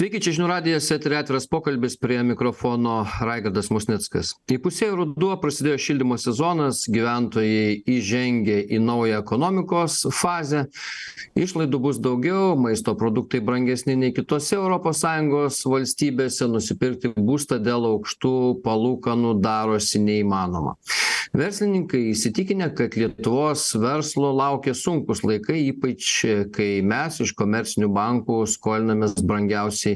sveiki čia žinių radijas etery atviras pokalbis prie mikrofono raigardas musnickas. Įpusėjo ruduo prasidėjo šildymo sezonas gyventojai įžengė į naują ekonomikos fazę. Išlaidų bus daugiau maisto produktai brangesni nei kitose europos sąjungos valstybėse nusipirkti būstą dėl aukštų palūkanų darosi neįmanoma. Verslininkai įsitikinę kad lietuvos verslo laukia sunkūs laikai ypač kai mes iš komercinių bankų skolinamės brangiausiai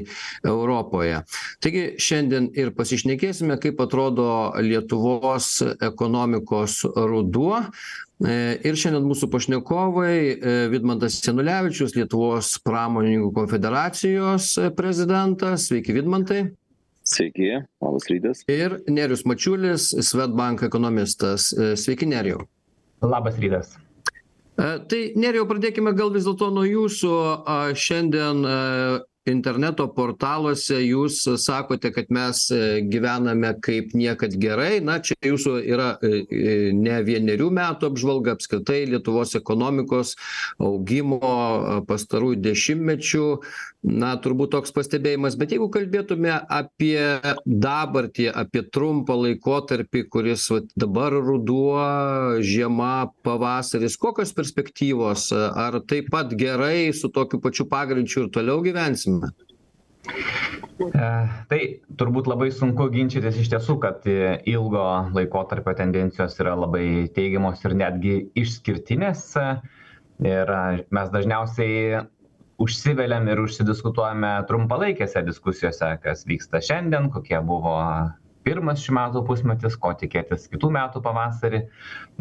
europoje taigi šiandien ir pasišnekėsime kaip atrodo lietuvos ekonomikos ruduo e, ir šiandien mūsų pašnekovai e, vidmantas janulevičius lietuvos pramonininkų konfederacijos prezidentas sveiki vidmantai Sveiki, labas rytas. Ir Nerius Mačiulis, Svetbank ekonomistas. E, sveiki, Nerijau. Labas rytas. Tai Nerijau, pradėkime gal vis dėlto nuo jūsų. Šiandien interneto portaluose jūs sakote kad mes gyvename kaip niekad gerai. Na čia jūsų yra ne vienerių metų apžvalga apskritai lietuvos ekonomikos augimo pastarųjų dešimtmečių na turbūt toks pastebėjimas bet jeigu kalbėtume apie dabartį apie trumpą laikotarpį kuris vat dabar ruduo žiema pavasaris kokios perspektyvos ar taip pat gerai su tokiu pačiu pagreičiu ir toliau gyvensim E, tai turbūt labai sunku ginčytis iš tiesų, kad ilgo laikotarpio tendencijos yra labai teigiamos ir netgi išskirtinės. Ir mes dažniausiai užsiveliam ir užsidiskutuojame trumpalaikėse diskusijose, kas vyksta šiandien, kokie buvo pirmas šių metų pusmetis ko tikėtis kitų metų pavasarį.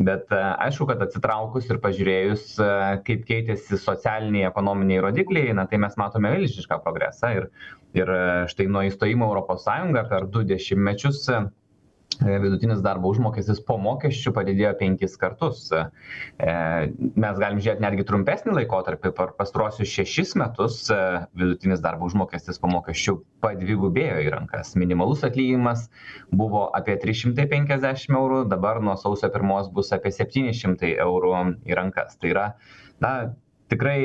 Bet e, aišku kad atsitraukus ir pažiūrėjus e, kaip keitėsi socialiniai ekonominiai rodikliai na tai mes matome milžinišką progresą ir ir e, štai nuo įstojimo į europos sąjungą per du dešimtmečius vidutinis darbo užmokestis po mokesčių padidėjo penkis kartus. E, mes galim žiūrėti netgi trumpesnį laikotarpį, per pastruosius šešis metus e, vidutinis darbo užmokestis po mokesčių padvigubėjo į rankas. Minimalus atlyginimas buvo apie 350 eurų, dabar nuo sausio pirmos bus apie 700 eurų į rankas. Tai yra, na, tikrai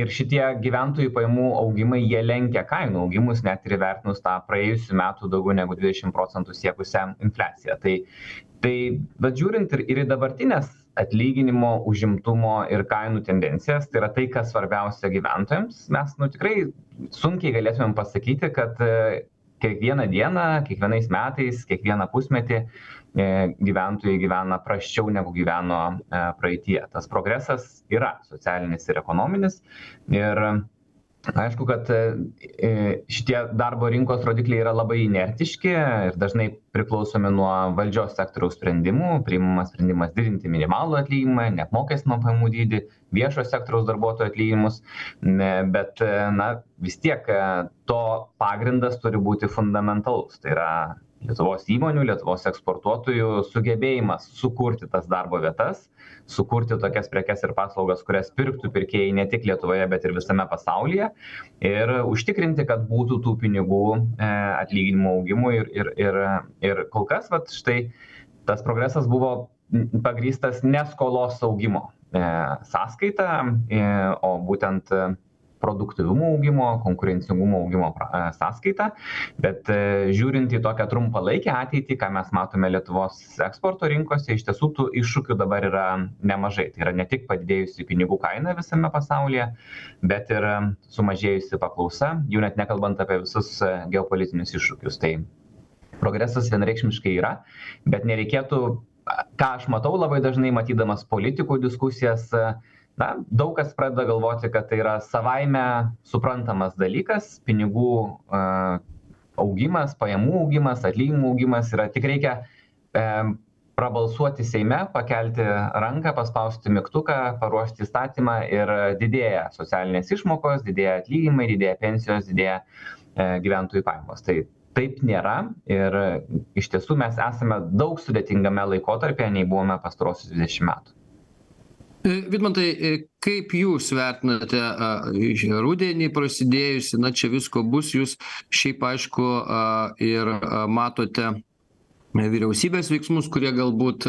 ir šitie gyventojų pajamų augimai jie lenkia kainų augimus net ir įvertinus tą praėjusių metų daugiau negu dvidešim procentų siekusią infliaciją. Tai tai vat žiūrint ir ir į dabartines atlyginimo užimtumo ir kainų tendencijas tai yra tai kas svarbiausia gyventojams. Mes nu tikrai sunkiai galėtumėm pasakyti kad kiekvieną dieną kiekvienais metais kiekvieną pusmetį E, gyventojai gyvena prasčiau negu gyveno e, praeityje. Tas progresas yra socialinis ir ekonominis. Ir aišku, kad e, šitie darbo rinkos rodikliai yra labai inertiški ir dažnai priklausomi nuo valdžios sektoriaus sprendimų. Priimamas sprendimas didinti minimalų atlyginimą, neapmokestinamą pajamų dydį, viešo sektoriaus darbuotojų atlyginimus. Bet na, vis tiek to pagrindas turi būti fundamentalus. Tai yra lietuvos įmonių lietuvos eksportuotojų sugebėjimas sukurti tas darbo vietas sukurti tokias prekes ir paslaugas kurias pirktų pirkėjai ne tik lietuvoje bet ir visame pasaulyje. Ir užtikrinti kad būtų tų pinigų e, atlyginimų augimui ir ir ir ir kol kas vat štai tas progresas buvo pagrįstas ne skolos augimo e, sąskaita e, o būtent produktyvumo augimo konkurencingumo augimo e, sąskaita. Bet e, žiūrint į tokią trumpalaikę ateitį ką mes matome lietuvos eksporto rinkose iš tiesų tų iššūkių dabar yra nemažai. Tai yra ne tik padidėjusi pinigų kaina visame pasaulyje bet ir sumažėjusi paklausa jau net nekalbant apie visus e, geopolitinius iššūkius. Tai progresas vienareikšmiškai yra bet nereikėtų ką aš matau labai dažnai matydamas politikų diskusijas na daug kas pradeda galvoti kad tai yra savaime suprantamas dalykas. Pinigų a augimas pajamų augimas atlyginimų augimas yra tik reikia e prabalsuoti seime pakelti ranką paspausti mygtuką paruošti įstatymą ir didėja socialinės išmokos didėja atlyginimai didėja pensijos didėja e gyventojų pajamos. Tai taip nėra ir iš tiesų mes esame daug sudėtingame laikotarpyje nei buvome pastaruosius dvidešim metų vidmantai e, kaip jūs vertinate rudenį prasidėjusį na čia visko bus jūs šiaip aišku ir matote vyriausybės veiksmus kurie galbūt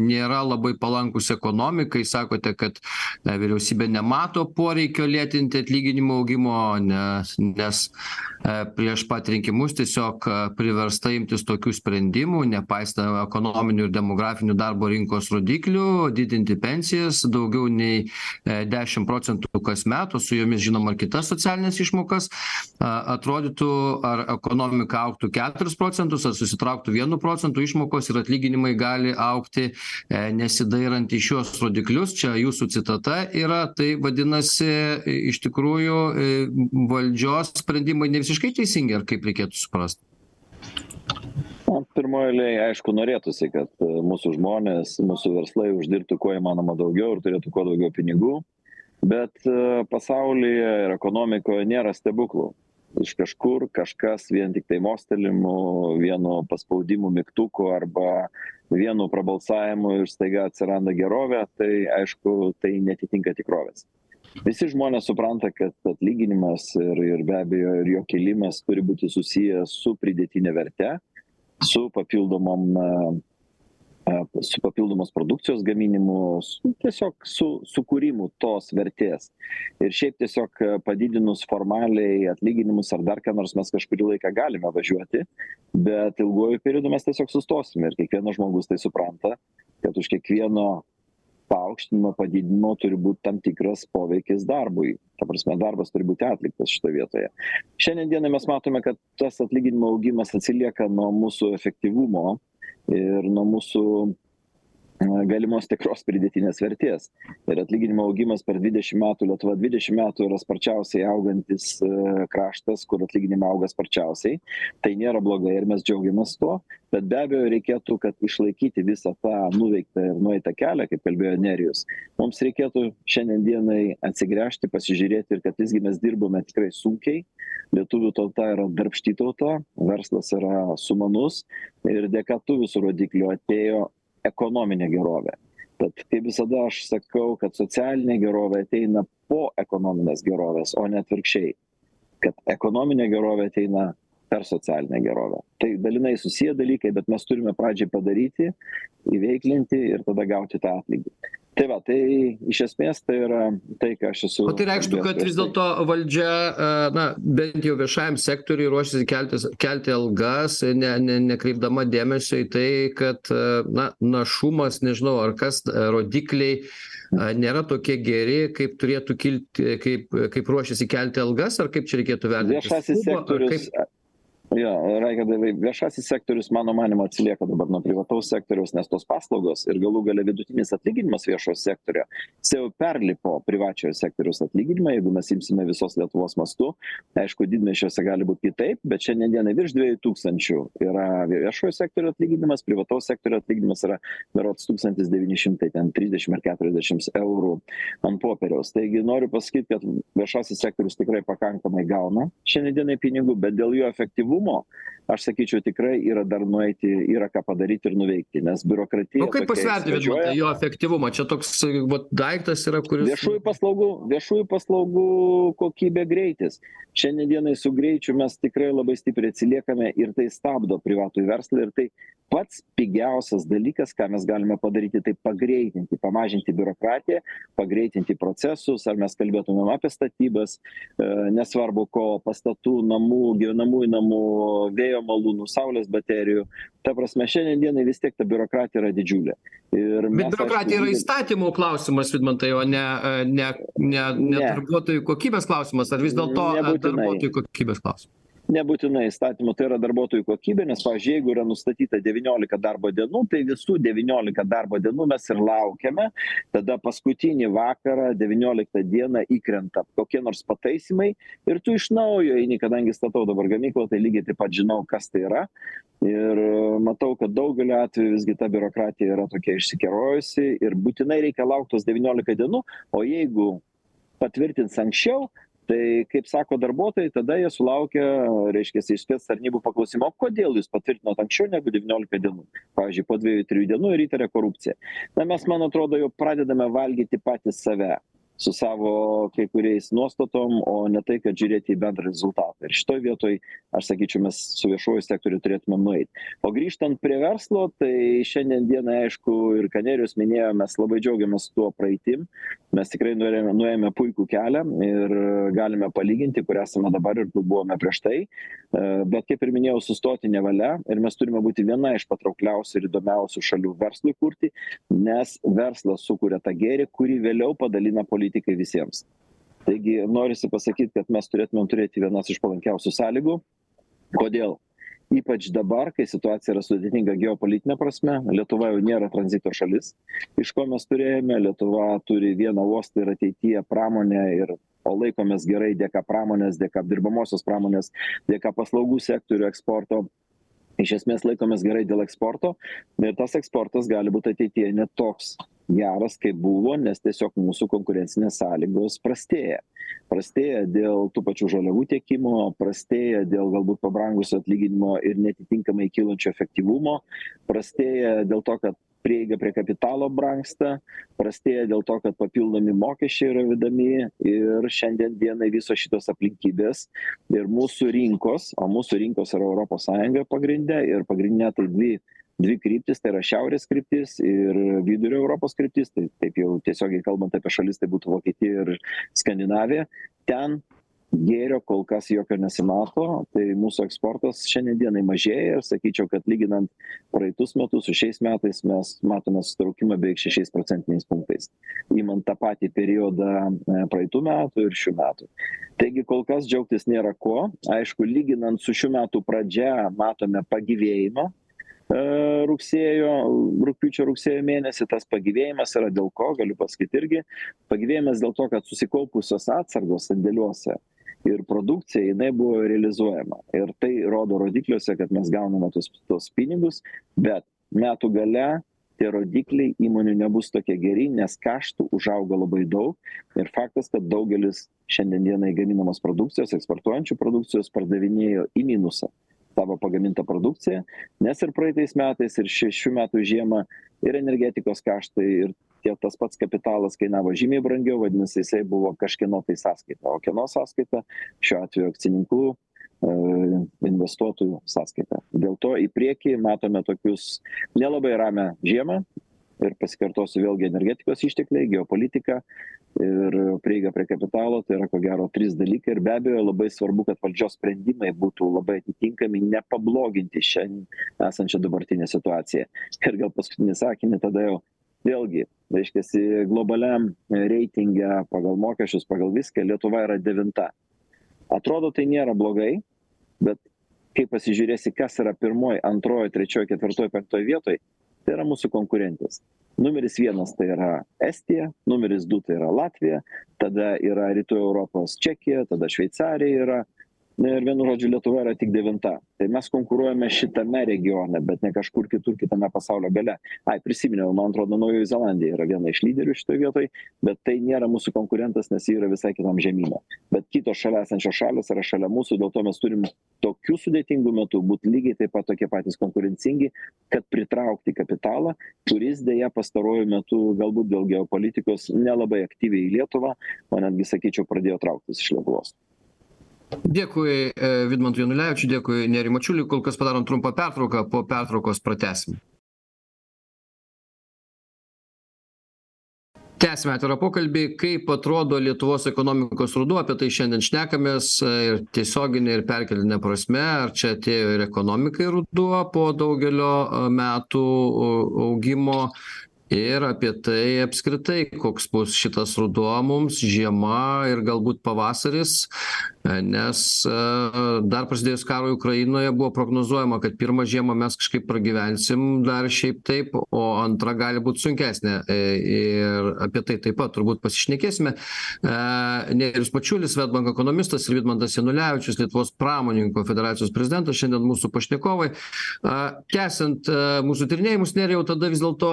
nėra labai palankūs ekonomikai sakote kad vyriausybė nemato poreikio lėtinti atlyginimų augimo nes nes prieš pat rinkimus tiesiog priversta imtis tokių sprendimų nepaisant ekonominių ir demografinių darbo rinkos rodiklių didinti pensijas daugiau nei dešim procentų kasmet o su jomis žinoma ir kitas socialines išmokas atrodytų ar ekonomika augtų keturis procentus ar susitrauktų vienu procentų išmokos ir atlyginimai gali augti nesidairant į šiuos rodiklius. Čia jūsų citata yra tai vadinasi iš tikrųjų valdžios sprendimai ne visiškai teisingi ar kaip reikėtų suprast? Na pirmoj eilėj aišku norėtųsi kad mūsų žmonės mūsų verslai uždirbtų kuo įmanoma daugiau ir turėtų kuo daugiau pinigų. Bet pasaulyje ir ekonomikoje nėra stebuklų. Iš kažkur kažkas vien tiktai mostelėjimu vienu paspaudimu mygtuko arba vienu prabalsavimu ir staiga atsiranda gerovė tai aišku tai neatitinka tikrovės visi žmonės supranta kad atlyginimas ir ir be abejo ir jo kėlimas turi būti susijęs su pridėtine verte su papildomom su papildomos produkcijos gaminimu tiesiog su sukūrimu tos vertės. Ir šiaip tiesiog padidinus formaliai atlyginimus ar dar ką nors mes kažkurį laiką galime važiuoti bet ilguoju periodu mes tiesiog sustosime ir kiekvienas žmogus tai supranta kad už kiekvieno paaukštinimo padidinimo turi būt tam tikras poveikis darbui. Ta prasme darbas turi būti atliktas šitoj vietoje. Šiandien dienai mes matome kad tas atlyginimų augimas atsilieka nuo mūsų efektyvumo ir nuo mūsų galimos tikros pridėtinės vertės. Ir atlyginimų augimas per dvidešim metų lietuva dvidešim metų yra sparčiausiai augantis kraštas kur atlyginimai auga sparčiausiai. Tai nėra blogai ir mes džiaugiamės tuo bet be abejo reikėtų kad išlaikyti visą tą nuveiktą ir nueitą kelią kaip kalbėjo nerijus mums reikėtų šiandien dienai atsigręžti pasižiūrėti ir kad visgi mes dirbome tikrai sunkiai. Lietuvių tauta yra darbšti tauta verslas yra sumanus ir dėka tų visų rodiklių atėjo ekonominė gerovė. Tad kaip visada aš sakau kad socialinė gerovė ateina po ekonominės gerovės o ne atvirkščiai. Kad ekonominė gerovė ateina per socialinę gerovę. Tai dalinai susiję dalykai bet mes turime pradžiai padaryti įveiklinti ir tada gauti tą atlygį tai va tai iš esmės tai yra tai ką aš esu o tai reikštų kad vis dėlto valdžia na bent jau viešajam sektoriui ruošiasi keltis kelti algas ne ne nekreipdama dėmesio į tai kad na našumas nežinau ar kas rodikliai nėra tokie geri kaip turėtų kilti kaip kaip ruošiasi kelti algas ar kaip čia reikėtų vertinti? Viešasis sektorius jo raigardai viešasis sektorius mano manymu atsilieka dabar nuo privataus sektoriaus nes tos paslaugos ir galų gale vidutinis atlyginimas viešojo sektorio jis jau perlipo privačiojo sektoriaus atlyginimą jeigu mes imsime visos lietuvos mastu. Aišku didmiesčiuose gali būt kitaip bet šiandien dienai virš dviejų tūkstančių yra viešojo sektorio atlyginimas privataus sektorio atlyginimas yra berods tūkstantis devyni šimtai ten trisdešim ar keturiasdešims eurų ant popieriaus. Taigi noriu pasakyt kad viešasis sektorius tikrai pakankamai gauna šiandien dienai pinigų bet dėl jo efektyvumo aš sakyčiau tikrai yra dar nueiti yra ką padaryti ir nuveikti nes biurokratija o kaip pasverti vidmantai jo efektyvumą? Čia toks vat daiktas yra kuris viešųjų paslaugų viešųjų paslaugų kokybė greitis. Šiandien dienai su greičiu mes tikrai labai stipriai atsiliekame ir tai stabdo privatųjį verslą ir tai pats pigiausias dalykas ką mes galime padaryti tai pagreitinti pamažinti biurokratiją pagreitinti procesus ar mes kalbėtumėm apie statybas nesvarbu ko pastatų namų gyvenamųjų namų vėjo malūnų saulės baterijų. Ta prasme šiandien dienai vis tiek ta biurokratija yra didžiulė. Ir bet biurokratija yra įstatymų klausimas vidmantai o ne ne ne ne darbuotojų kokybės klausimas. Ar vis dėlto darbuotojų kokybės klausimas nebūtinai įstatymu tai yra darbuotojų kokybė nes pavyzdžiui jeigu yra nustatyta devyniolika darbo dienų tai visų devyniolika darbo dienų mes ir laukiame. Tada paskutinį vakarą devynioliktą dieną įkrenta kokie nors pataisymai ir tu iš naujo eini kadangi statau dabar gamyklą tai lygiai taip pat žinau kas tai yra. Ir matau kad daugeliu atvejų visgi ta biurokratija yra tokia išsikerojusi ir būtinai reikia laukt tuos devyniolika dienų o jeigu patvirtins anksčiau tai kaip sako darbuotojai tada jie sulaukia reiškiasi iš spec tarnybų paklausimo kodėl jūs patvirtinot anksčiau negu devyniolika dienų? Pavyzdžiui po dviejų trijų dienų ir įtaria korupciją na mes man atrodo jau pradedame valgyti patys save su savo kai kuriais nuostatom o ne tai kad žiūrėti į bendrą rezultatą. Ir šitoj vietoj aš sakyčiau mes su viešuoju sektoriu turėtumėm nueit o grįžtant prie verslo tai šiandien dienai aišku ir ką nerijus minėjo mes labai džiaugiamės tuo praeitim mes tikrai nuėjome nuėjome puikų kelią ir galime palyginti kur esame dabar ir kur buvome prieš tai e, bet kaip ir minėjau sustoti nevalia ir mes turime būti viena iš patraukliausių ir įdomiausių šalių verslui kurti nes verslas sukuria tą gėrį kurį vėliau padalina politikai visiems. Taigi norisi pasakyti, kad mes turėtumėm turėti vienas iš palankiausių sąlygų. Kodėl? Ypač dabar, kai situacija yra sudėtinga geopolitinė prasme, Lietuva jau nėra tranzito šalis, iš ko mes turėjome, Lietuva turi vieną uostą ir ateityje pramonę ir o laikomės gerai dėka pramonės, dėka apdirbamosios pramonės, dėka paslaugų sektorių eksporto. Iš esmės laikomės gerai dėl eksporto ir tas eksportas gali būti ateityje net toks geras kaip buvo nes tiesiog mūsų konkurencinės sąlygos prastėja. Prastėja dėl tų pačių žaliavų tiekimo prastėja dėl galbūt pabrangusio atlyginimo ir neatitinkamai kylančio efektyvumo prastėja dėl to kad prieiga prie kapitalo brangsta prastėja dėl to kad papildomi mokesčiai yra vedami ir šiandien dienai visos šitos aplinkybės ir mūsų rinkos o mūsų rinkos yra europos sąjunga pagrinde ir pagrindinė tai dvi dvi kryptys tai yra šiaurės kryptis ir vidurio europos kryptis. Tai taip jau tiesiogiai kalbant apie šalis tai būtų vokietija ir skandinavija. Ten gėrio kol kas jokio nesimato tai mūsų eksportas šiandien dienai mažėja ir sakyčiau kad lyginant praeitus metus su šiais metais mes matome susitraukimą beveik šešiais procentiniais punktais. Imant tą patį periodą e, praeitų metų ir šių metų. Taigi kol kas džiaugtis nėra ko. Aišku lyginant su šių metų pradžia matome pagyvėjimą rugsėjo rugpjūčio rugsėjo mėnesį tas pagyvėjimas yra dėl ko galiu pasakyt irgi pagyvėjimas dėl to kad susikaupusios atsargos sandėliuose ir produkcija jinai buvo realizuojama. Ir tai rodo rodikliuose kad mes gauname tuos tuos pinigus bet metų gale tie rodikliai įmonių nebus tokie geri nes kaštų užaugo labai daug. Ir faktas kad daugelis šiandien dienai gaminamos produkcijos eksportuojančių produkcijos pardavinėjo į minusą savo pagamintą produkciją nes ir praeitais metais ir ši šių metų žiemą ir energetikos kaštai ir tie tas pats kapitalas kainavo žymiai brangiau vadinasi jisai buvo kažkieno tai sąskaita. O kieno sąskaita? Šiuo atveju akcininkų e, investuotojų sąskaita. Dėl to į priekį matome tokius nelabai ramią žiemą ir pasikartosiu vėlgi energetikos ištekliai geopolitika ir prieiga prie kapitalo tai yra ko gero trys dalykai ir be abejo labai svarbu kad valdžios sprendimai būtų labai atitinkami nepabloginti šiandien esančią dabartinę situaciją. Ir gal paskutinį sakinį tada jau vėlgi reiškiasi globaliam reitinge pagal mokesčius pagal viską lietuva yra devinta. Atrodo tai nėra blogai bet kai pasižiūrėsi kas yra pirmoj antroj trečioj ketvirtoj penktoj vietoj tai yra mūsų konkurentės. Numeris vienas tai yra estija numeris du tai yra latvija tada yra rytų europos čekija tada šveicarija yra ir vienu žodžiu lietuva yra tik devinta. Tai mes konkuruojame šitame regione bet ne kažkur kitur kitame pasaulio gale. Ai prisiminiau man atrodo naujoji zelandija yra viena iš lyderių šitoj vietoj bet tai nėra mūsų konkurentas nes ji yra visai kitam žemyne. Bet kitos šalia esančios šalys yra šalia mūsų dėl to mes turim tokiu sudėtingu metu būt lygiai taip pat tokie patys konkurencingi kad pritraukti kapitalą kuris deja pastaruoju metu galbūt dėl geopolitikos nelabai aktyviai į lietuvą o netgi sakyčiau pradėjo trauktis iš lietuvos dėkui e, vidmantui janulevičiui dėkui nerijui mačiuliui. Kol kas padarom trumpą pertrauką po pertraukos pratęsim. Tęsiame atvirą pokalbį. Kaip atrodo lietuvos ekonomikos ruduo? Apie tai šiandien šnekamės e, ir tiesiogine ir perkeltine prasme. Ar čia atėjo ir ekonomikai ruduo po daugelio e, metų augimo? Ir apie tai apskritai koks bus šitas ruduo mums žiema ir galbūt pavasaris nes dar prasidėjus karui ukrainoje buvo prognozuojama kad pirmą žiemą mes kažkaip pragyvensim dar šiaip taip o antra gali būt sunkesnė. E, ir apie tai taip pat turbūt pasišnekėsime. Nerijus mačiulis swedbank ekonomistas ir vidmantas janulevičius lietuvos pramonininkų federacijos prezidentas šiandien mūsų pašnekovai. Tęsiant mūsų tyrinėjimus nerijau tada vis dėlto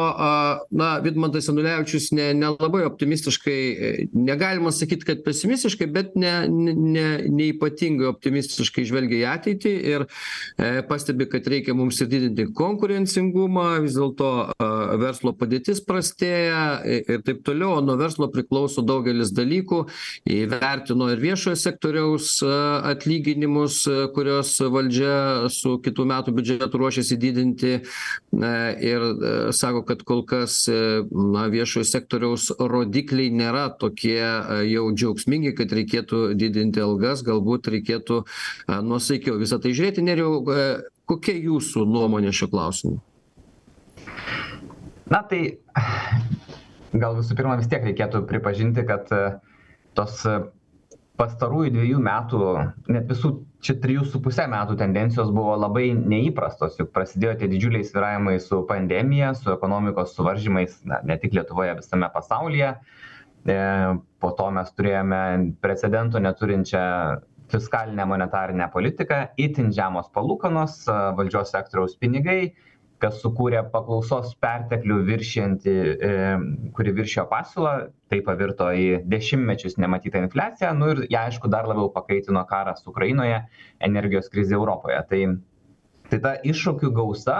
na vidmantas janulevičius ne nelabai optimistiškai e, negalima sakyt kad pesimistiškai bet ne ne neypatingai optimistiškai žvelgia į ateitį ir e, pastebi kad reikia mums ir didinti konkurencingumą vis dėlto verslo padėtis prastėja ir taip toliau. Nuo verslo priklauso daugelis dalykų. Įvertino ir viešojo sektoriaus atlyginimus kuriuos valdžia su kitų metų biudžetu ruošiasi didinti ir sako kad kol kas na viešojo sektoriaus rodikliai nėra tokie jau džiaugsmingi kad reikėtų didinti algas galbūt reikėtų nuosaikiau visa tai žiūrėti. Nerijau kokia jūsų nuomonė šiuo klausimu? Na tai gal visų pirma vis tiek reikėtų pripažinti kad tos pastarųjų dviejų metų net visų čia trijų su puse metų tendencijos buvo labai neįprastos juk prasidėjo tie didžiuliai svyravimai su pandemija su ekonomikos suvaržymais na ne tik lietuvoje visame pasaulyje. e po to mes turėjome precedento neturinčią fiskalinę monetarinę politiką itin žemos palūkanos valdžios sektoriaus pinigai kas sukūrė paklausos perteklių viršijantį e kuri viršijo pasiūlą tai pavirto į dešimtmečius nematytą infliaciją nu ir ją aišku dar labiau pakaitino karas ukrainoje energijos krizė europoje. Tai tai ta iššūkių gausa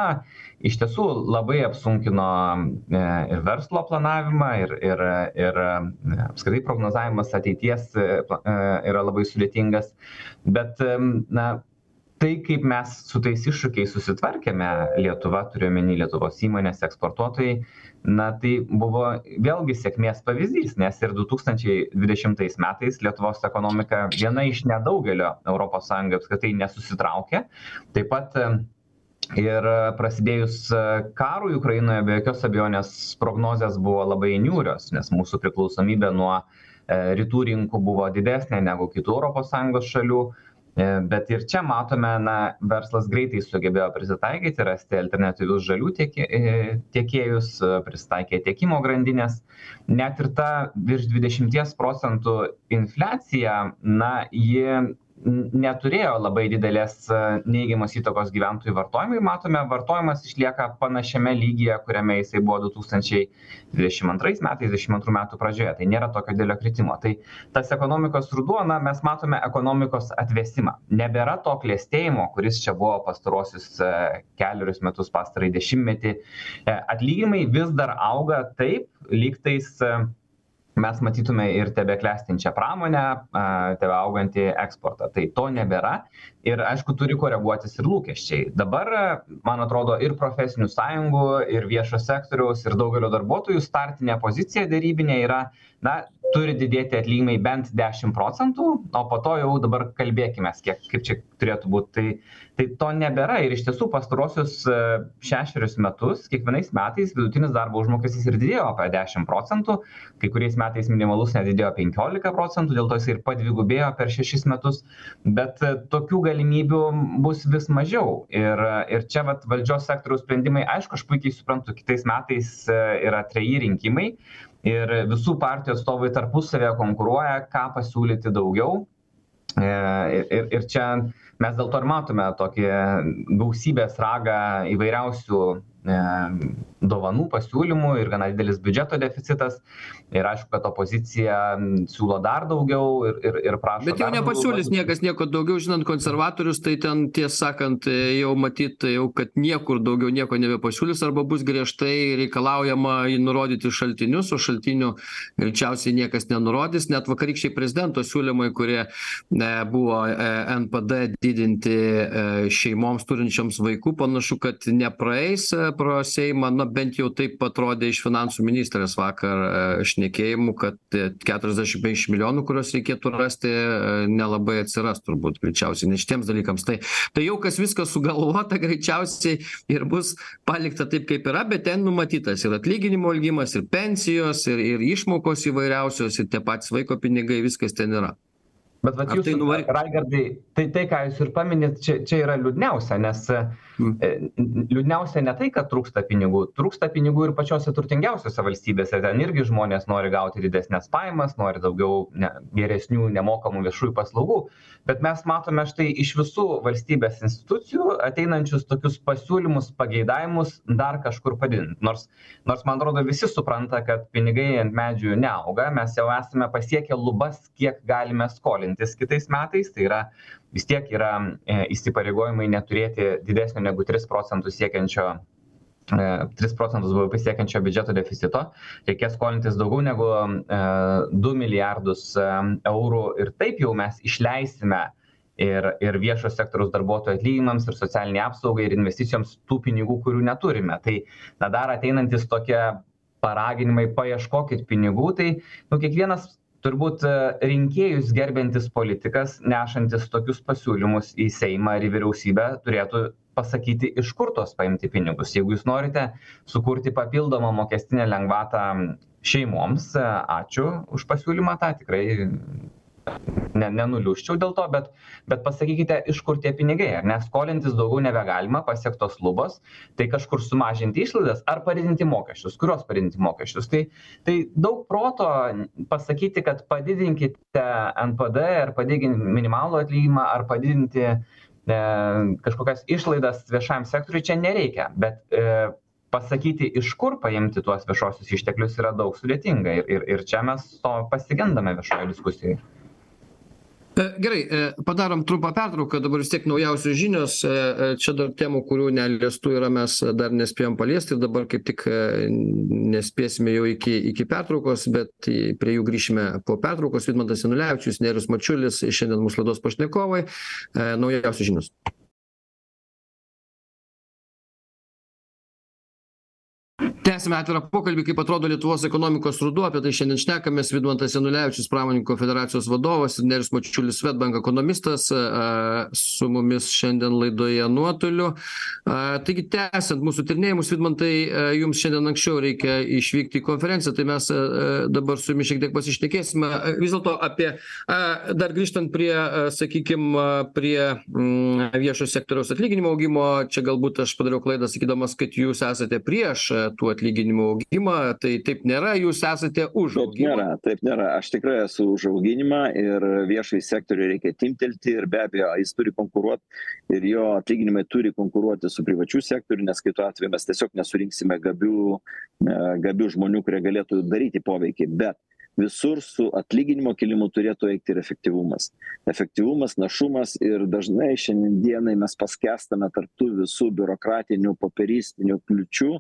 iš tiesų labai apsunkino e ir verslo planavimą ir ir ir apskritai prognozavimas ateities e yra labai sudėtingas. Bet na tai kaip mes su tais iššūkiais susitvarkėme lietuva turiu omeny lietuvos įmonės eksportuotojai na tai buvo vėlgi sėkmės pavyzdys nes ir du tūkstančiai dvidešimtais metais lietuvos ekonomika viena iš nedaugelio europos sąjungoj apskritai nesusitraukė. Taip pat ir prasidėjus karui ukrainoje be jokios abejonės prognozės buvo labai niūrios nes mūsų priklausomybė nuo rytų rinkų buvo didesnė negu kitų europos sąjungos šalių bet ir čia matome na verslas greitai sugebėjo prisitaikyti rasti alternatyvius žalių tieki tiekėjus prisitaikė tiekimo grandines net ir ta virš dvidešimties procentų infliacija na ji neturėjo labai didelės neigiamos įtakos gyventojų vartojimui. Matome vartojimas išlieka panašiame lygyje kuriame jisai buvo du tūkstančiai dvidešim antrais metais dvidešim antrų metų pradžioje. Tai nėra tokio didelio kritimo. Tai tas ekonomikos ruduo na mes matome ekonomikos atvėsimą nebėra to klestėjimo kuris čia buvo pastaruosius kelerius metus pastarąjį dešimtmetį. Atlyginimai vis dar auga taip lygtais mes matytume ir tebeklestinčią pramonę tebeaugantį eksportą. Tai to nebėra. Ir aišku turi koreguotis ir lūkesčiai. Dabar man atrodo ir profesinių sąjungų ir viešo sektoriaus ir daugelio darbuotojų startinė pozicija derybinė yra na turi didėti atlyginimai bent dešim procentų o po to jau dabar kalbėkimės kiek kaip čia turėtų būt. Tai tai to nebėra ir iš tiesų pastaruosius šešerius metus kiekvienais metais vidutinis darbo užmokestis ir didėjo apie dešim procentų kai kuriais metais minimalus net didėjo penkiolika procentų dėl to jisai ir padvigubėjo per šešis metus bet tokių galimybių bus vis mažiau. Ir ir čia vat valdžios sektoriaus sprendimai aišku aš puikiai suprantu kitais metais yra treji rinkimai ir visų partijų atstovai tarpusavyje konkuruoja ką pasiūlyti daugiau. Ir ir čia mes dėl to ir matome tokį gausybės ragą įvairiausių dovanų pasiūlymų ir gana didelis biudžeto deficitas. Ir aišku kad opozicija siūlo dar daugiau ir ir ir prašo bet jau nepasiūlys niekas nieko daugiau žinant konservatorius tai ten tiesą sakant jau matyt jau kad niekur daugiau nieko nebepasiūlys arba bus griežtai reikalaujama nurodyti šaltinius o šaltinių greičiausiai niekas nenurodys. Net vakarykščiai prezidento siūlymai kurie buvo npd didinti šeimoms turinčioms vaikų panašu kad nepraeis pro seimą na bent jau taip atrodė iš finansų ministrės vakar šnekėjimų kad keturiasdešim penkiasdešim milijonų kuriuos reikėtų rasti nelabai atsiras turbūt greičiausiai ne šitiems dalykams. Tai tai jau kas viskas sugalvota greičiausiai ir bus palikta taip kaip yra bet ten numatytas ir atlyginimų augimas ir pensijos ir ir išmokos įvairiausios ir tie patys vaiko pinigai viskas ten yra. Bet vat jūsų raigardai tai tai ką jūs ir paminit čia čia yra liūdniausia nes liūdniausia ne tai kad trūksta pinigų trūksta pinigų ir pačiose turtingiausiose valstybėse. Ten irgi žmonės nori gauti didesnes pajamas nori daugiau ne geresnių nemokamų viešųjų paslaugų. Bet mes matome štai iš visų valstybės institucijų ateinančius tokius pasiūlymus pageidavimus dar kažkur padidint. Nors nors man atrodo visi supranta kad pinigai ant medžių neauga. Mes jau esame pasiekę lubas kiek galime skolintis kitais metais. Tai yra vis tiek yra įsipareigojimai neturėti didesnio negu tris procentus siekiančio 3 procentus BVP siekiančio biudžeto deficito, reikės skolintis daugiau negu 2 milijardus eurų ir taip jau mes išleisime ir, ir viešo sektoriaus darbuotojų atlyginimams, ir socialiniai apsaugai, ir investicijoms tų pinigų, kurių neturime. Tai na, dar ateinantis tokie paraginimai, paieškokit pinigų, tai nu, kiekvienas turbūt rinkėjus gerbintis politikas, nešantis tokius pasiūlymus į Seimą ar į vyriausybę, turėtų pasakyti, iš kur tos paimti pinigus. Jeigu jūs norite sukurti papildomą mokestinę lengvatą šeimoms, ačiū už pasiūlymą, tą tikrai ne, nenuliūščiau dėl to, bet, bet pasakykite, iš kur tie pinigai, ar ne, skolintis daugiau nebegalima, pasiektos lubos, tai kažkur sumažinti išlaidas ar padidinti mokesčius, kurios padidinti mokesčius. Tai, tai daug proto pasakyti, kad padidinkite NPD ar padidinkite minimalų atlyginimą ar padidinti e, kažkokias išlaidas viešajam sektoriui čia nereikia, bet e, pasakyti, iš kur paimti tuos viešosius išteklius yra daug sudėtinga ir, ir, ir čia mes to pasigendame viešoje diskusijoje. E, gerai e, padarom trumpą pertrauką dabar vis tiek naujausios žinios e, čia dar temų kurių neliestų yra mes dar nespėjom paliesti ir dabar kaip tik nespėsime jau iki iki pertraukos bet prie jų grįšime po pertraukos. Vidmantas janulevičius nerijus mačiulis šiandien mūsų laidos pašnekovai. Naujausios žinios tęsiame atvirą pokalbį kaip atrodo lietuvos ekonomikos ruduo apie tai šiandien šnekamės. Vidmantas janulevičius pramonininkų federacijos vadovas ir nerijus mačiulis swedbank ekonomistas su mumis šiandien laidoje nuotoliu. Taigi tęsiant mūsų tyrinėjimus vidmantai jums šiandien anksčiau reikia išvykti į konferenciją tai mes dabar su jumis šiek tiek pasišnekėsime. Vis dėlto apie dar grįžtant prie sakykim prie mm, viešo sektoriaus atlyginimų augimo čia galbūt aš padariau klaidą sakydamas kad jūs esate prieš tų atlyginimų augimą tai taip nėra jūs esate už taip nėra taip nėra. Aš tikrai esu už auginimą ir viešąjį sektorių reikia timptelti ir be abejo jis turi konkuruot ir jo atlyginimai turi konkuruoti su privačiu sektoriu nes kitu atveju mes tiesiog nesurinksime gabių e, gabių žmonių kurie galėtų daryti poveikį. Bet visur su atlyginimo kilimu turėtų eiti ir efektyvumas. Efektyvumas našumas ir dažnai šiandien dienai mes paskęstame tarp tų visų biurokratinių popieristinių kliūčių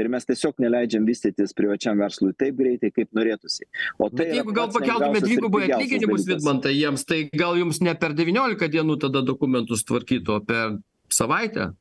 ir mes tiesiog neleidžiam vystytis privačiam verslui taip greitai kaip norėtųsi. O tai jeigu gal pakeltumėt dvigubai atlyginimus vidmantai jiems tai gal jums ne per devyniolika dienų tada dokumentus tvarkyt o per savaitę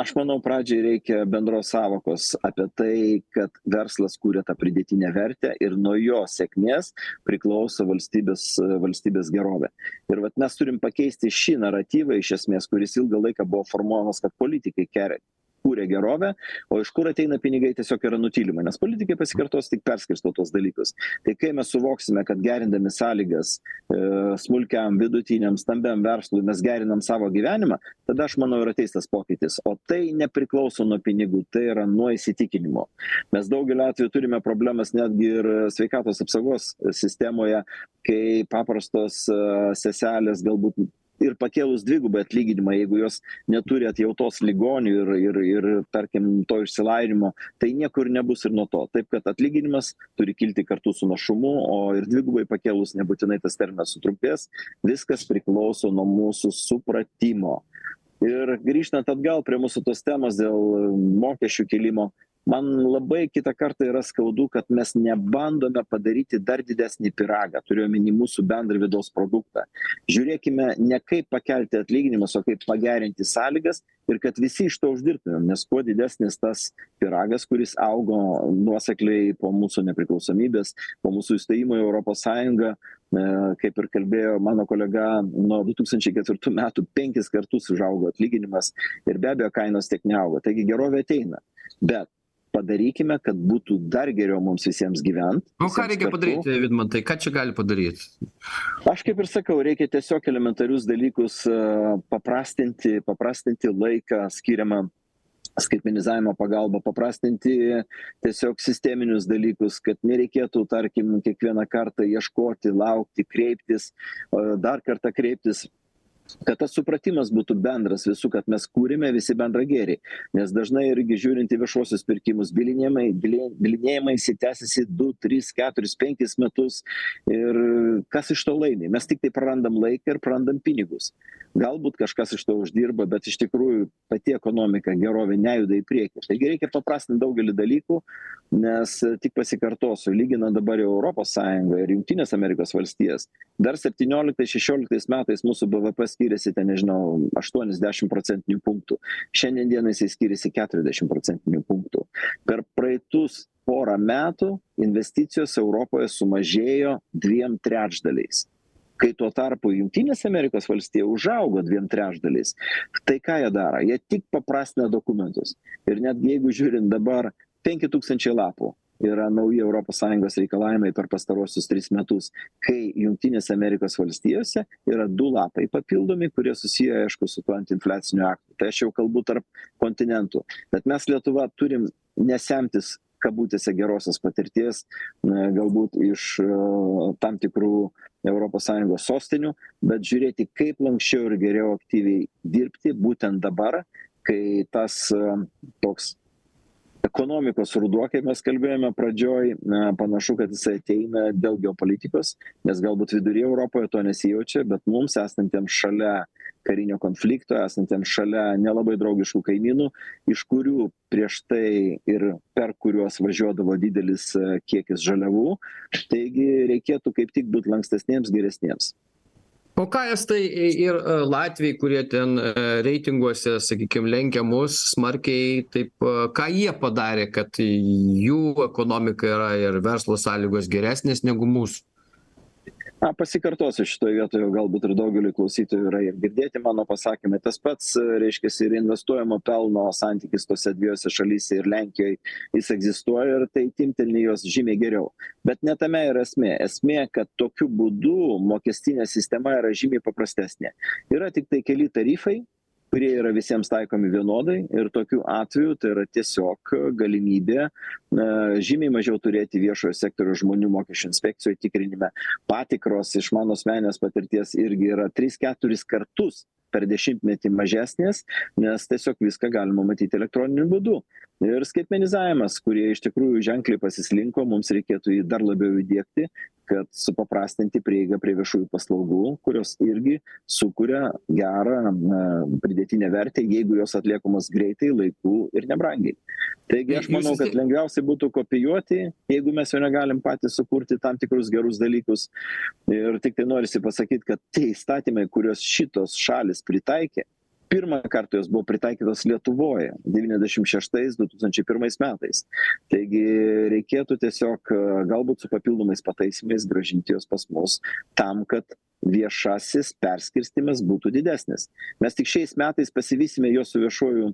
aš manau pradžiai reikia bendros sąvokos apie tai kad verslas kuria tą pridėtinę vertę ir nuo jo sėkmės priklauso valstybės valstybės gerovė. Ir vat mes turim pakeisti šį naratyvą iš esmės kuris ilgą laiką buvo formuojamas kad politikai keria kuria gerovę o iš kur ateina pinigai tiesiog yra nutylima nes politikai pasikartosiu tik perskirsto tuos dalykus. Tai kai mes suvoksime kad gerindami sąlygas e, smulkiam vidutiniam stambiam verslui mes gerinam savo gyvenimą tada aš manau ir ateis tas pokytis. O tai nepriklauso nuo pinigų tai yra nuo įsitikinimo. Mes daugeliu atvejų turime problemas netgi ir sveikatos apsaugos sistemoje kai paprastos e, seselės galbūt ir pakėlus dvigubai atlyginimą jeigu jos neturi atjautos ligonių ir ir ir tarkim to išsilavinimo tai nieko ir nebus ir nuo to. Taip kad atlyginimas turi kilti kartu su našumu o ir dvigubai pakėlus nebūtinai tas terminas sutrumpės viskas priklauso nuo mūsų supratimo. Ir grįžtant atgal prie mūsų tos temos dėl mokesčių kėlimo man labai kitą kartą yra skaudu kad mes nebandome padaryti dar didesnį pyragą turiu omeny mūsų bendrą vidaus produktą. Žiūrėkime ne kaip pakelti atlyginimus o kaip pagerinti sąlygas ir kad visi iš to uždirbtumėm nes kuo didesnis tas pyragas kuris augo nuosekliai po mūsų nepriklausomybės po mūsų įstojimo į europos sąjungą e, kaip ir kalbėjo mano kolega nuo du tūkstančiai ketvirtų metų penkis kartus užaugo atlyginimas ir be abejo kainos tiek neaugo. Taigi gerovė ateina. Bet padarykime kad būtų dar geriau mums visiems gyvent. O ką reikia padaryti vidmantai? Ką čia gali padaryt? Aš kaip ir sakau reikia tiesiog elementarius dalykus e, paprastinti paprastinti laiką skiriamą skaitmenizavimo pagalba paprastinti tiesiog sisteminius dalykus kad nereikėtų tarkim kiekvieną kartą ieškoti laukti kreiptis dar kartą kreiptis kad tas supratimas būtų bendras visų kad mes kūrėme visi bendrą gėrį nes dažnai irgi žiūrint į viešuosius pirkimus bylinėjimai bylė bylinėjimaisi tęsiasi du tris keturis penkis metus. Ir kas iš to laimi? Mes tiktai prarandam laiką ir prarandam pinigus. Galbūt kažkas iš to uždirba bet iš tikrųjų pati ekonomika gerovė nejuda į priekį. Taigi reikia paprastint daugelį dalykų nes tik pasikartosiu. Lyginant dabar jau europos sąjungą ir jungtines amerikos valstijas dar septynioliktais šešioliktais metais mūsų bvp skyrėsi ten nežinau aštuonis dešim procentinių punktų. Šiandien dienai jisai skiriasi keturiasdešim procentinių punktų. Per praeitus porą metų investicijos europoje sumažėjo dviem trečdaliais. Kai tuo tarpu jungtinėse amerikos valstija užaugo dviem trečdaliais. Tai ką jie daro? Jie tik paprastina dokumentus. Ir netgi jeigu žiūrint dabar penki tūkstančiai lapų yra nauji europos sąjungos reikalavimai per pastaruosius tris metus kai jungtinėse amerikos valstijose yra du lapai papildomi kurie susiję aišku su tuo antiinfliaciniu aktu. Tai aš jau kalbu tarp kontinentų. Bet mes lietuva turim ne semtis kabutėse gerosios patirties na galbūt iš tam tikrų europos sąjungos sostinių bet žiūrėti kaip lanksčiau ir geriau aktyviai dirbti būtent dabar kai tas toks ekonomikos ruduo kaip mes kalbėjome pradžioj na panašu kad jisai ateina dėl geopolitikos nes galbūt vidury europoje to nesijaučia bet mums esantiems šalia karinio konflikto esantiems šalia nelabai draugiškų kaimynų iš kurių prieš tai ir per kuriuos važiuodavo didelis kiekis žaliavų taigi reikėtų kaip tik būt lankstesniems geresniems o ką estai ir latviai kurie ten reitinguose sakykim lenkia mus smarkiai taip ką jie padarė kad jų ekonomika yra ir verslo sąlygos geresnės negu mūsų na pasikartosiu šitoj vietoj jau galbūt ir daugeliui klausytojų yra ir girdėti mano pasakymai. Tas pats reiškiasi ir investuojamo pelno santykis tose dviejose šalyse ir lenkijoj jis egzistuoja ir tai timpteli juos žymiai geriau. Bet ne tame yra esmė. Esmė kad tokiu būdu mokestinė sistema yra žymiai paprastesnė. Yra tiktai keli tarifai kurie yra visiems taikomi vienodai ir tokiu atveju tai yra tiesiog galimybė na žymiai mažiau turėti viešojo sektoriaus žmonių mokesčių inspekcijoj tikrinime. Patikros iš mano asmeninės patirties irgi yra tris keturis kartus per dešimtmetį mažesnės nes tiesiog viską galima matyti elektroniniu būdu. Ir skaitmenizavimas kurie iš tikrųjų ženkliai pasislinko mums reikėtų jį dar labiau įdiegti kad supaprastinti prieigą prie viešųjų paslaugų kurios irgi sukuria gerą na pridėtinę vertę jeigu jos atliekamos greitai laiku ir nebrangiai. Taigi aš manau kad lengviausiai būtų kopijuoti jeigu mes jau negalim patys sukurti tam tikrus gerus dalykus. Ir tiktai norisi pasakyt kad tie įstatymai kuriuos šitos šalys pritaikė pirmą kartą jos buvo pritaikytos lietuvoje devyniasdešim šeštais du tūkstančiai pirmais metais. Taigi reikėtų tiesiog galbūt su papildomais pataisymais grąžinti juos pas mus tam kad viešasis perskirstymas būtų didesnis. Mes tik šiais metais pasivysime juos su viešuoju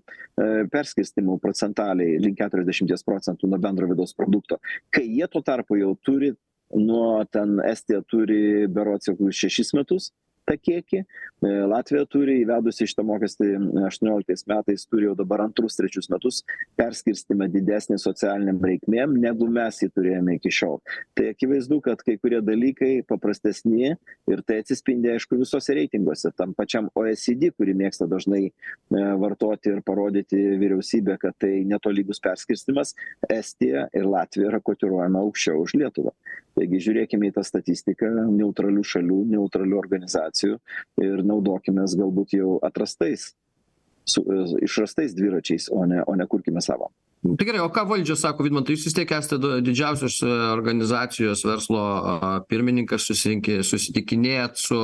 perskirstymu procentaliai link keturiasdešimties procentų nuo bendro vidaus produkto. Kai jie tuo tarpu jau turi nuo ten estija turi berods jau kokius šešis metus tą kiekį. Latvija turi įvedusi šitą mokestį aštuonioliktais metais turi jau dabar antrus trečius metus perskirstymą didesnį socialinėm reikmėm negu mes jį turėjome iki šiol. Tai akivaizdu kad kai kurie dalykai paprastesni ir tai atsispindi aišku visuose reitinguose. Tam pačiam oecd kurį mėgsta dažnai vartoti ir parodyti vyriausybė kad tai netolygus perskirstymas estija ir latvija yra kotiruojama aukščiau už lietuvą. Taigi žiūrėkime į tą statistiką neutralių šalių neutralių organizacijų ir naudokimės galbūt jau atrastais su išrastais dviračiais o ne o ne kurkime savo. Tai gerai o ką valdžia sako vidmantai jūs vis tiek esate didžiausios organizacijos verslo pirmininkas susitikinėjat su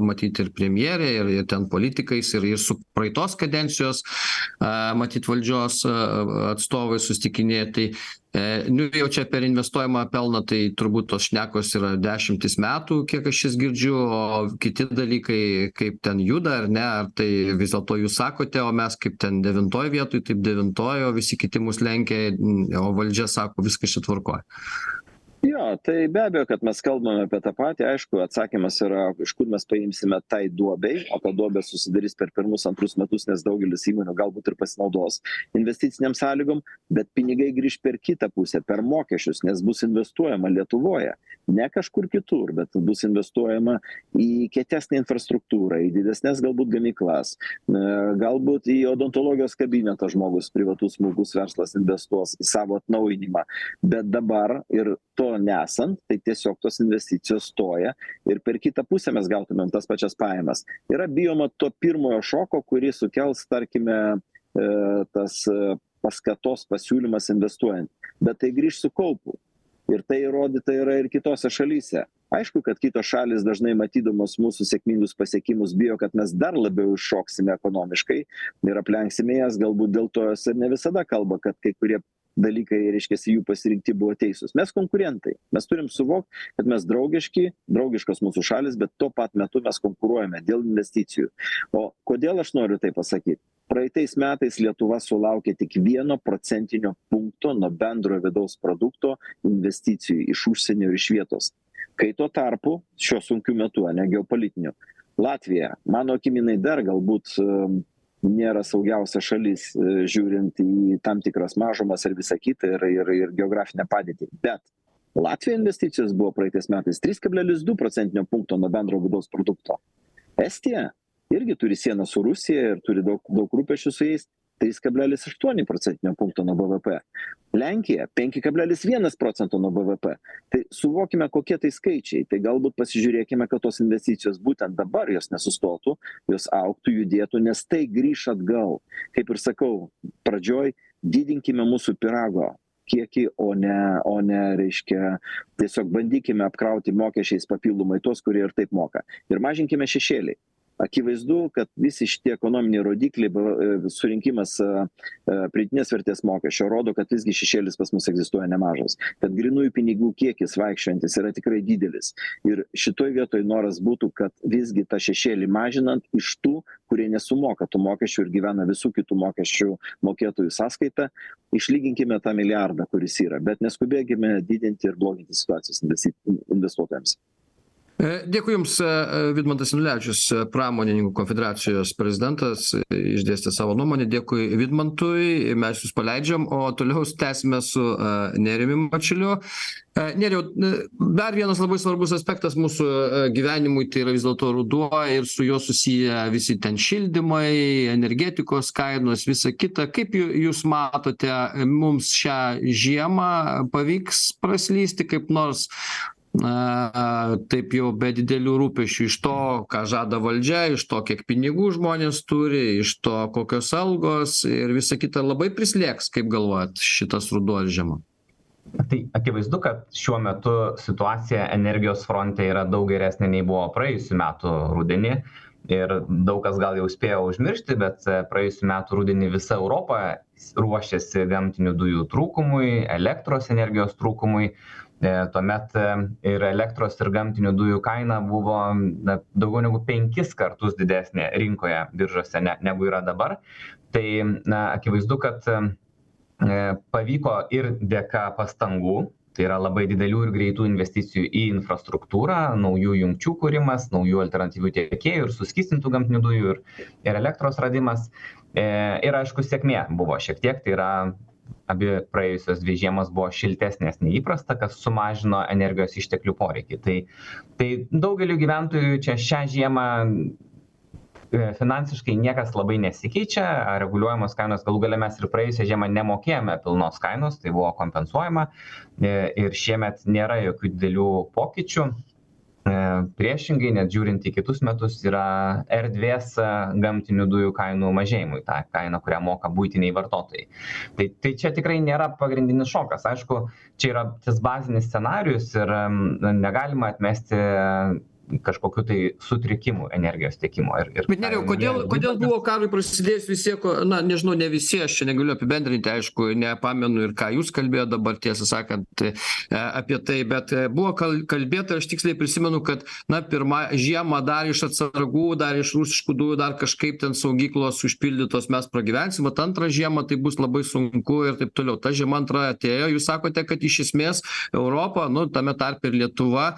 matyt ir premjere ir ir ten politikais ir ir su praeitos kadencijos matyt valdžios atstovais susitikinėjat. Tai nu jau čia per investuojamą pelną tai turbūt tos šnekos yra dešimtis metų kiek aš jas girdžiu o kiti dalykai kaip ten juda ar ne ar tai vis dėlto jūs sakote o mes kaip ten devintoj vietoj taip devintoj o visi kiti mus lenkia o valdžia sako viskas čia tvarkoj jo tai be abejo kad mes kalbame apie tą patį. Aišku atsakymas yra iš kur mes paimsime tai duobei o ta duobė susidarys per pirmus antrus metus nes daugelis įmonių galbūt ir pasinaudos investicinėm sąlygom bet pinigai grįš per kitą pusę per mokesčius nes bus investuojama lietuvoje ne kažkur kitur bet bus investuojama į kietesnę infrastruktūrą į didesnes galbūt gamyklas na galbūt į odontologijos kabinetą žmogus privatus smulkus verslas investuos į savo atnaujinimą. Bet dabar ir to nesant tai tiesiog tos investicijos stoja ir per kitą pusę mes gautumėm tas pačias pajamas. Yra bijoma to pirmojo šoko kurį sukels tarkime e, tas e, paskatos pasiūlymas investuojant. Bet tai grįš su kaupu. Ir tai įrodyta yra ir kitose šalyse. Aišku kad kitos šalys dažnai matydamos mūsų sėkmingus pasiekimus bijo kad mes dar labiau iššoksime ekonomiškai ir aplenksime jas. Galbūt dėl to jos ir ne visada kalba kad kai kurie dalykai reiškiasi jų pasirinkti buvo teisūs. Mes konkurentai. Mes turim suvokt kad mes draugiški draugiškos mūsų šalys bet tuo pat metu mes konkuruojame dėl investicijų. O kodėl aš noriu tai pasakyt? Praeitais metais lietuva sulaukė tik vieno procentinio punkto nuo bendrojo vidaus produkto investicijų iš užsienio ir iš vietos. Kai tuo tarpu šiuo sunkiu metu ane geopolitiniu latvija mano akim jinai dar galbūt nėra saugiausia šalis e, žiūrint į tam tikras mažumas ir visa kita ir ir ir geografinę padėtį. Bet latvijoj investicijos buvo praeitais metais trys kablelis du procentinio punkto nuo bendro vidaus produkto. Estija irgi turi sieną su rusija ir turi daug daug rūpesčių su jais trys kablelis aštuoni procentinio punkto nuo bvp lenkija penki kablelis vienas procento nuo bvp tai suvokime kokie tai skaičiai. Tai galbūt pasižiūrėkime kad tos investicijos būtent dabar jos nesustotų jos augtų judėtų nes tai grįš atgal. Kaip ir sakau pradžioj didinkime mūsų pyrago kiekį o ne o ne reiškia tiesiog bandykime apkrauti mokesčiais papildomai tuos kurie ir taip moka. Ir mažinkime šešėlį akivaizdu kad visi šitie ekonominiai rodikliai e, surinkimas e, e, pridėtinės vertės mokesčio rodo kad visgi šešėlis pas mus egzistuoja nemažas. Kad grynųjų pinigų kiekis vaikščiojantis yra tikrai didelis. Ir šitoj vietoj noras būtų kad visgi tą šešėlį mažinant iš tų kurie nesumoka tų mokesčių ir gyvena visų kitų mokesčių mokėtojų sąskaita išlyginkime tą milijardą kuris yra. Bet neskubėkime didinti ir bloginti situacijos investi investuotojams dėkui jums e, e, vidmantas janulevičius pramonininkų konfederacijos prezidentas išdėstė savo nuomonę. Dėkui vidmantui. Mes jus paleidžiam o toliau tęsime su nerijumi mačiuliu. Nerijau dar vienas labai svarbus aspektas mūsų gyvenimui tai yra vis dėlto ruduo ir su juo susiję visi ten šildymai energetikos kainos visa kita. Kaip jūs matote mums šią žiemą pavyks praslysti kaip nors na taip jau be didelių rūpesčių iš to ką žada valdžia iš to kiek pinigų žmonės turi iš to kokios algos ir visa kita labai prislėgs. Kaip galvojat šitas ruduo ar žiema? Tai akivaizdu kad šiuo metu situacija energijos fronte yra daug geresnė nei buvo praėjusių metų rudenį. Ir daug kas gal jau spėjo užmiršti bet praėjusių metų rudenį visa europa ruošėsi gamtinių dujų trūkumui elektros energijos trūkumui. E, tuomet e, ir elektros ir gamtinių dujų kaina buvo na, daugiau negu penkis kartus didesnė rinkoje biržose ne, negu yra dabar. Tai na, akivaizdu, kad e, pavyko ir dėka pastangų, tai yra labai didelių ir greitų investicijų į infrastruktūrą, naujų jungčių kūrimas, naujų alternatyvių tiekėjų ir suskistintų gamtinių dujų ir, ir elektros radimas. E, ir aišku, sėkmė buvo šiek tiek, tai yra abi praėjusios dvi žiemos buvo šiltesnės nei įprasta kas sumažino energijos išteklių poreikį. Tai tai daugeliui gyventojų čia šią žiemą e, finansiškai niekas labai nesikeičia reguliuojamos kainos galų gale mes ir praėjusią žiemą nemokėjome pilnos kainos tai buvo kompensuojama e, ir šiemet nėra jokių didelių pokyčių priešingai net žiūrint į kitus metus yra erdvės e, gamtinių dujų kainų mažėjimui tą kainą kurią moka buitiniai vartotojai. Tai tai čia tikrai nėra pagrindinis šokas. Aišku čia yra tas bazinis scenarijus ir negalima atmesti kažkokių tai sutrikimų energijos tiekimo ir ir bet nerijau kodėl kodėl buvo karui prasidėjus vis tiek na nežinau ne visi aš čia negaliu apibendrinti aišku nepamenu ir ką jūs kalbėjot dabar tiesą sakant e, apie tai bet e, buvo kal kalbėta aš tiksliai prisimenu kad na pirmą žiemą dar iš atsargų dar iš rusiškų dujų dar kažkaip ten saugyklos užpildytos mes pragyvensim vat antrą žiemą tai bus labai sunku ir taip toliau. Ta žiema antra atėjo jūs sakote kad iš esmės europa nu tame tarpe ir lietuva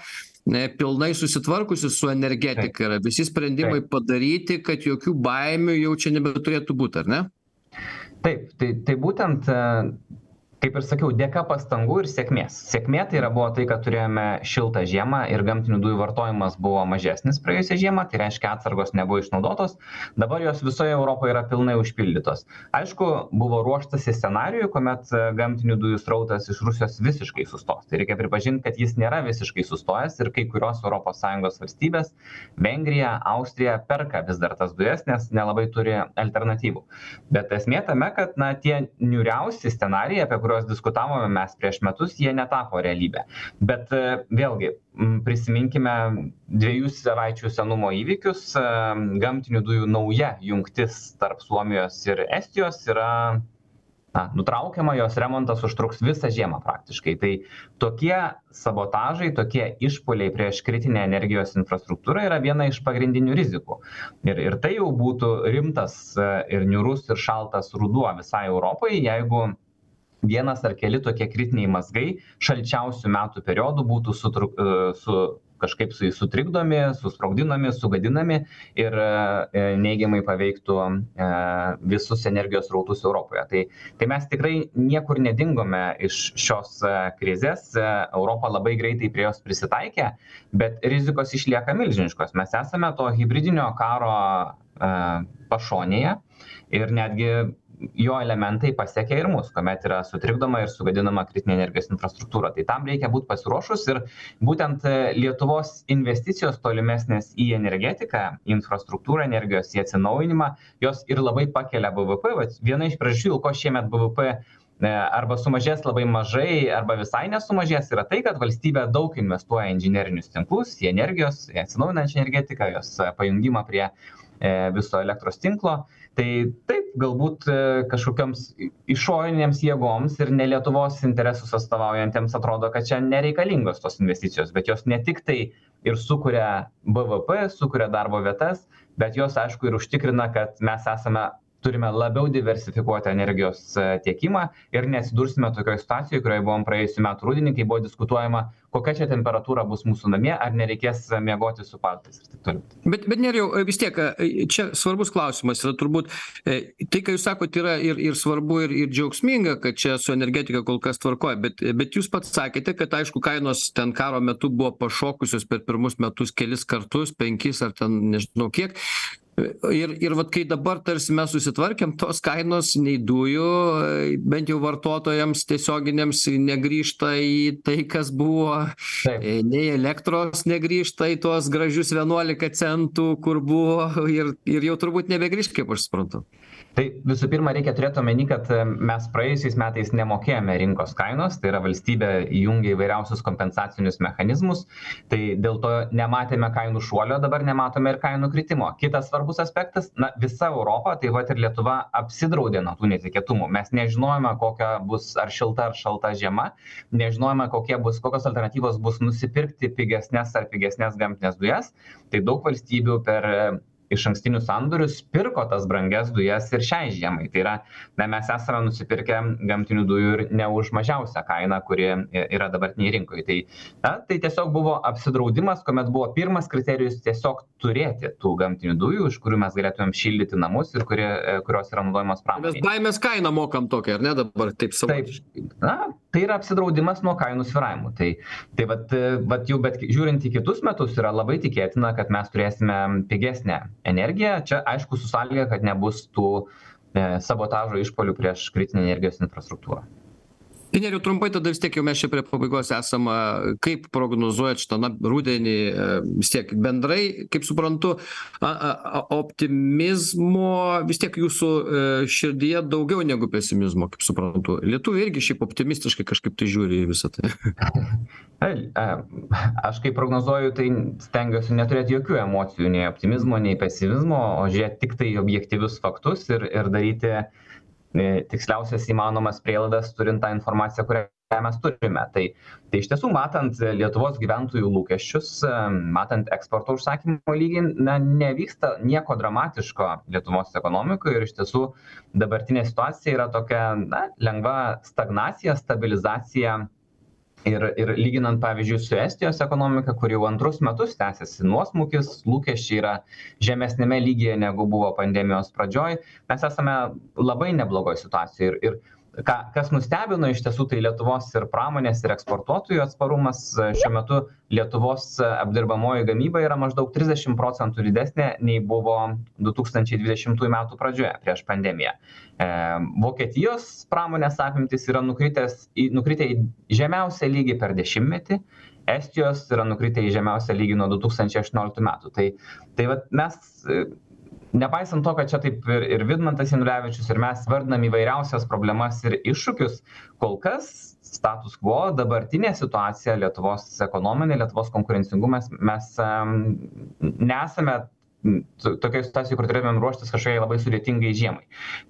ne pilnai susitvarkiusi su energetika yra. Visi sprendimai padaryti kad jokių baimių jau čia nebeturėtų būt ar ne? Taip tai tai būtent kaip ir sakiau dėka pastangų ir sėkmės. Sėkmė tai yra buvo tai kad turėjome šiltą žiemą ir gamtinių dujų vartojimas buvo mažesnis praėjusią žiemą tai reiškia atsargos nebuvo išnaudotos dabar jos visoje europoje yra pilnai užpildytos. Aišku buvo ruoštasi scenarijui kuomet gamtinių dujų srautas iš rusijos visiškai sustos. Tai reikia pripažint kad jis nėra visiškai sustojęs ir kai kurios europos sąjungos valstybės vengrija austrija perka vis dar tas dujas nes nelabai turi alternatyvų. Bet esmė tame kad na tie niūriausi scenarijai apie kuriuos kuriuos diskutavome mes prieš metus jie netapo realybe bet vėlgi prisiminkime dviejų savaičių senumo įvykius. Gamtinių dujų nauja jungtis tarp suomijos ir estijos yra na nutraukiama jos remontas užtruks visą žiemą praktiškai. Tai tokie sabotažai tokie išpuoliai prieš kritinę energijos infrastruktūrą yra viena iš pagrindinių rizikų. Ir ir tai jau būtų rimtas ir niūrus ir šaltas ruduo visai europai jeigu vienas ar keli tokie kritiniai mazgai šalčiausiu metų periodu būtų sutru su kažkaip su sutrikdomi susprogdinami sugadinami ir neigiamai paveiktų visus energijos srautus europoje. Tai tai mes tikrai niekur nedingome iš šios krizės. Europa labai greitai prie jos prisitaikė bet rizikos išlieka milžiniškos. Mes esame to hibridinio karo pašonėje ir netgi jo elementai pasiekia ir mus kuomet yra sutrikdoma ir sugadinama kritinė energijos infrastruktūra. Tai tam reikia būt pasiruošus ir būtent lietuvos investicijos tolimesnės į energetiką į infrastruktūrą energijos į atsinaujinimą jos ir labai pakelia bvp vat viena iš priežasčių dėl ko šiemet bvp arba sumažės labai mažai arba visai nesumažės yra tai kad valstybė daug investuoja į inžinerinius tinklus į energijos į atsinaujinančią energetiką jos pajungimą prie viso elektros tinklo. Tai taip galbūt kažkokioms išorinėms jėgoms ir ne lietuvos interesus atstovaujantiems atrodo kad čia nereikalingos tos investicijos bet jos ne tiktai ir sukuria bvp sukuria darbo vietas bet jos aišku ir užtikrina kad mes esame turime labiau diversifikuoti energijos tiekimą ir neatsidursime tokioj situacijoj kurioj buvom praėjusių metų rudenį kai buvo diskutuojama kokia čia temperatūra bus mūsų namie ar nereikės miegoti su paltais ir taip toliau. Bet bet nerijau vis tiek čia svarbus klausimas yra turbūt tai ką jūs sakot yra ir ir svarbu ir ir džiaugsminga kad čia su energetika kol kas tvarkoj bet bet jūs pats sakėte kad aišku kainos ten karo metu buvo pašokusios per pirmus metus kelis kartus penkis ar ten nežinau kiek. Ir ir vat kai dabar tarsi mes susitvarkėm tos kainos nei dujų bent jau vartotojams tiesioginiams negrįžta į tai kas buvo nei elektros negrįžta į tuos gražius vienuolika centų kur buvo ir ir jau turbūt nebegrįš kaip aš suprantu tai visų pirma reikia turėt omeny kad mes praėjusiais metais nemokėjome rinkos kainos tai yra valstybė įjungė įvairiausius kompensacinius mechanizmus tai dėl to nematėme kainų šuolio dabar nematome ir kainų kritimo. Kitas svarbus aspektas na visa europa taip pat ir lietuva apsidraudė nuo tų netikėtumų. Mes nežinojome kokia bus ar šilta ar šalta žiema nežinojome kokie bus kokios alternatyvos bus nusipirkti pigesnes ar pigesnes gamtines dujas. Tai daug valstybių per išankstinius sandorius pirko tas brangias dujas ir šiai žiemai. Tai yra na mes esame nusipirkę gamtinių dujų ir ne už mažiausią kainą kuri yra dabartinėj rinkoj tai na tai tiesiog buvo apsidraudimas kuomet buvo pirmas kriterijus tiesiog turėti tų gamtinių dujų iš kurių mes galėtumėm šildyti namus ir kurie kurios yra naudojamos pramonėj mes baimės kainą mokam tokią ar ne dabar taip. savotiškai? Na tai yra apsidraudimas nuo kainų svyravimų. Tai tai vat vat jau bet žiūrint į kitus metus yra labai tikėtina kad mes turėsime pigesnę energiją. Čia aišku su sąlyga kad nebus tų sabotažo išpuolių prieš kritinę energijos infrastruktūrą tai nerijau trumpai tada vis tiek jau mes čia prie pabaigos esam kaip prognozuojat šitą na rudenį vis tiek bendrai kaip suprantu a a optimizmo vis tiek jūsų širdyje daugiau negu pesimizmo kaip suprantu. Lietuviai irgi šiaip optimistiškai kažkaip tai žiūri į visa tai. Aš kai prognozuoju tai stengiuosi neturėt jokių emocijų nei optimizmo nei pesimizmo o žiūrėt tiktai objektyvius faktus ir ir daryti tiksliausias įmanomas prielaidas turint tą informaciją kurią mes turime. Tai tai iš tiesų matant lietuvos gyventojų lūkesčius matant eksporto užsakymų lygį na nevyksta nieko dramatiško lietuvos ekonomikoj ir iš tiesų dabartinė situacija yra tokia na lengva stagnacija stabilizacija ir ir lyginant pavyzdžiui su estijos ekonomika kur jau antrus metus tęsiasi nuosmukis lūkesčiai yra žemesniame lygyje negu buvo pandemijos pradžioj mes esame labai neblogoj situacijoj. Ir ir ką kas nustebino iš tiesų tai lietuvos ir pramonės ir eksportuotojų atsparumas. Šiuo metu lietuvos apdirbamoji gamyba yra maždaug trisdešim procentų didesnė nei buvo du tūkstančiai dvidešimtųjų metų pradžioje prieš pandemiją. E, vokietijos pramonės apimtys yra nukritęs į nukritę į žemiausią lygį per dešimtmetį. Estijos yra nukritę į žemiausią lygį nuo du tūkstančiai aštuonioliktų metų. Tai tai vat mes nepaisant to kad čia taip ir ir vidmantas janulevičius ir mes vardinam įvairiausias problemas ir iššūkius kol kas status quo dabartinė situacija lietuvos ekonominė lietuvos konkurencingumas mes nesame tokioj situacijoj kur turėtumėm ruoštis kažkokiai labai sudėtingai žiemai.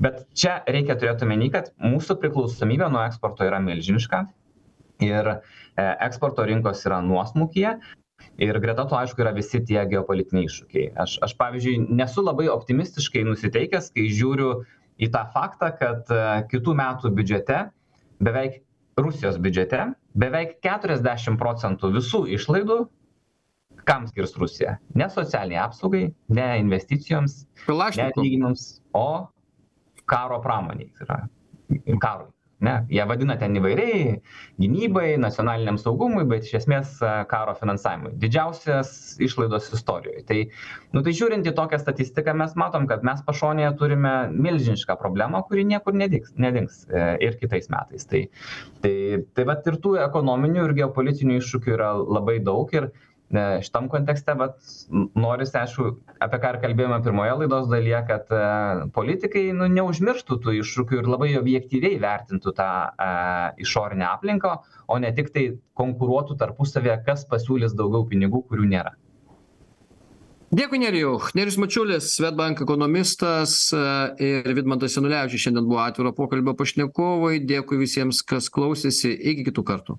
Bet čia reikia turėt omeny kad mūsų priklausomybė nuo eksporto yra milžiniška ir e, eksporto rinkos yra nuosmukyje ir greta to aišku yra visi tie geopolitiniai iššūkiai. Aš aš pavyzdžiui nesu labai optimistiškai nusiteikęs kai žiūriu į tą faktą kad e, kitų metų biudžete beveik rusijos biudžete beveik keturiasdešim procentų visų išlaidų kam skirs rusija? Ne socialinei apsaugai ne investicijoms ne atlyginimams o karo pramonei tai yra karui ne jie vadina ten įvairiai gynybai nacionaliniam saugumui bet iš esmės karo finansavimui. Didžiausias išlaidos istorijoj. Tai nu tai žiūrint į tokią statistiką mes matom kad mes pašonėje turime milžinišką problemą kuri niekur nedings nedings e, ir kitais metais. Tai tai tai vat ir tų ekonominių ir geopolitinių iššūkių yra labai daug ir šitam kontekste vat norisi aišku apie ką ir kalbėjome pirmoje laidos dalyje kad e, politikai nu neužmirštų tų iššūkių ir labai objektyviai vertintų tą e, išorinę aplinką o ne tiktai konkuruotų tarpusavyje kas pasiūlys daugiau pinigų kurių nėra. Dėkui nerijau. Nerijus mačiulis swedbank ekonomistas e, ir vidmantas janulevičius šiandien buvo atviro pokalbio pašnekovai. Dėkui visiems kas klausėsi. Iki kitų kartų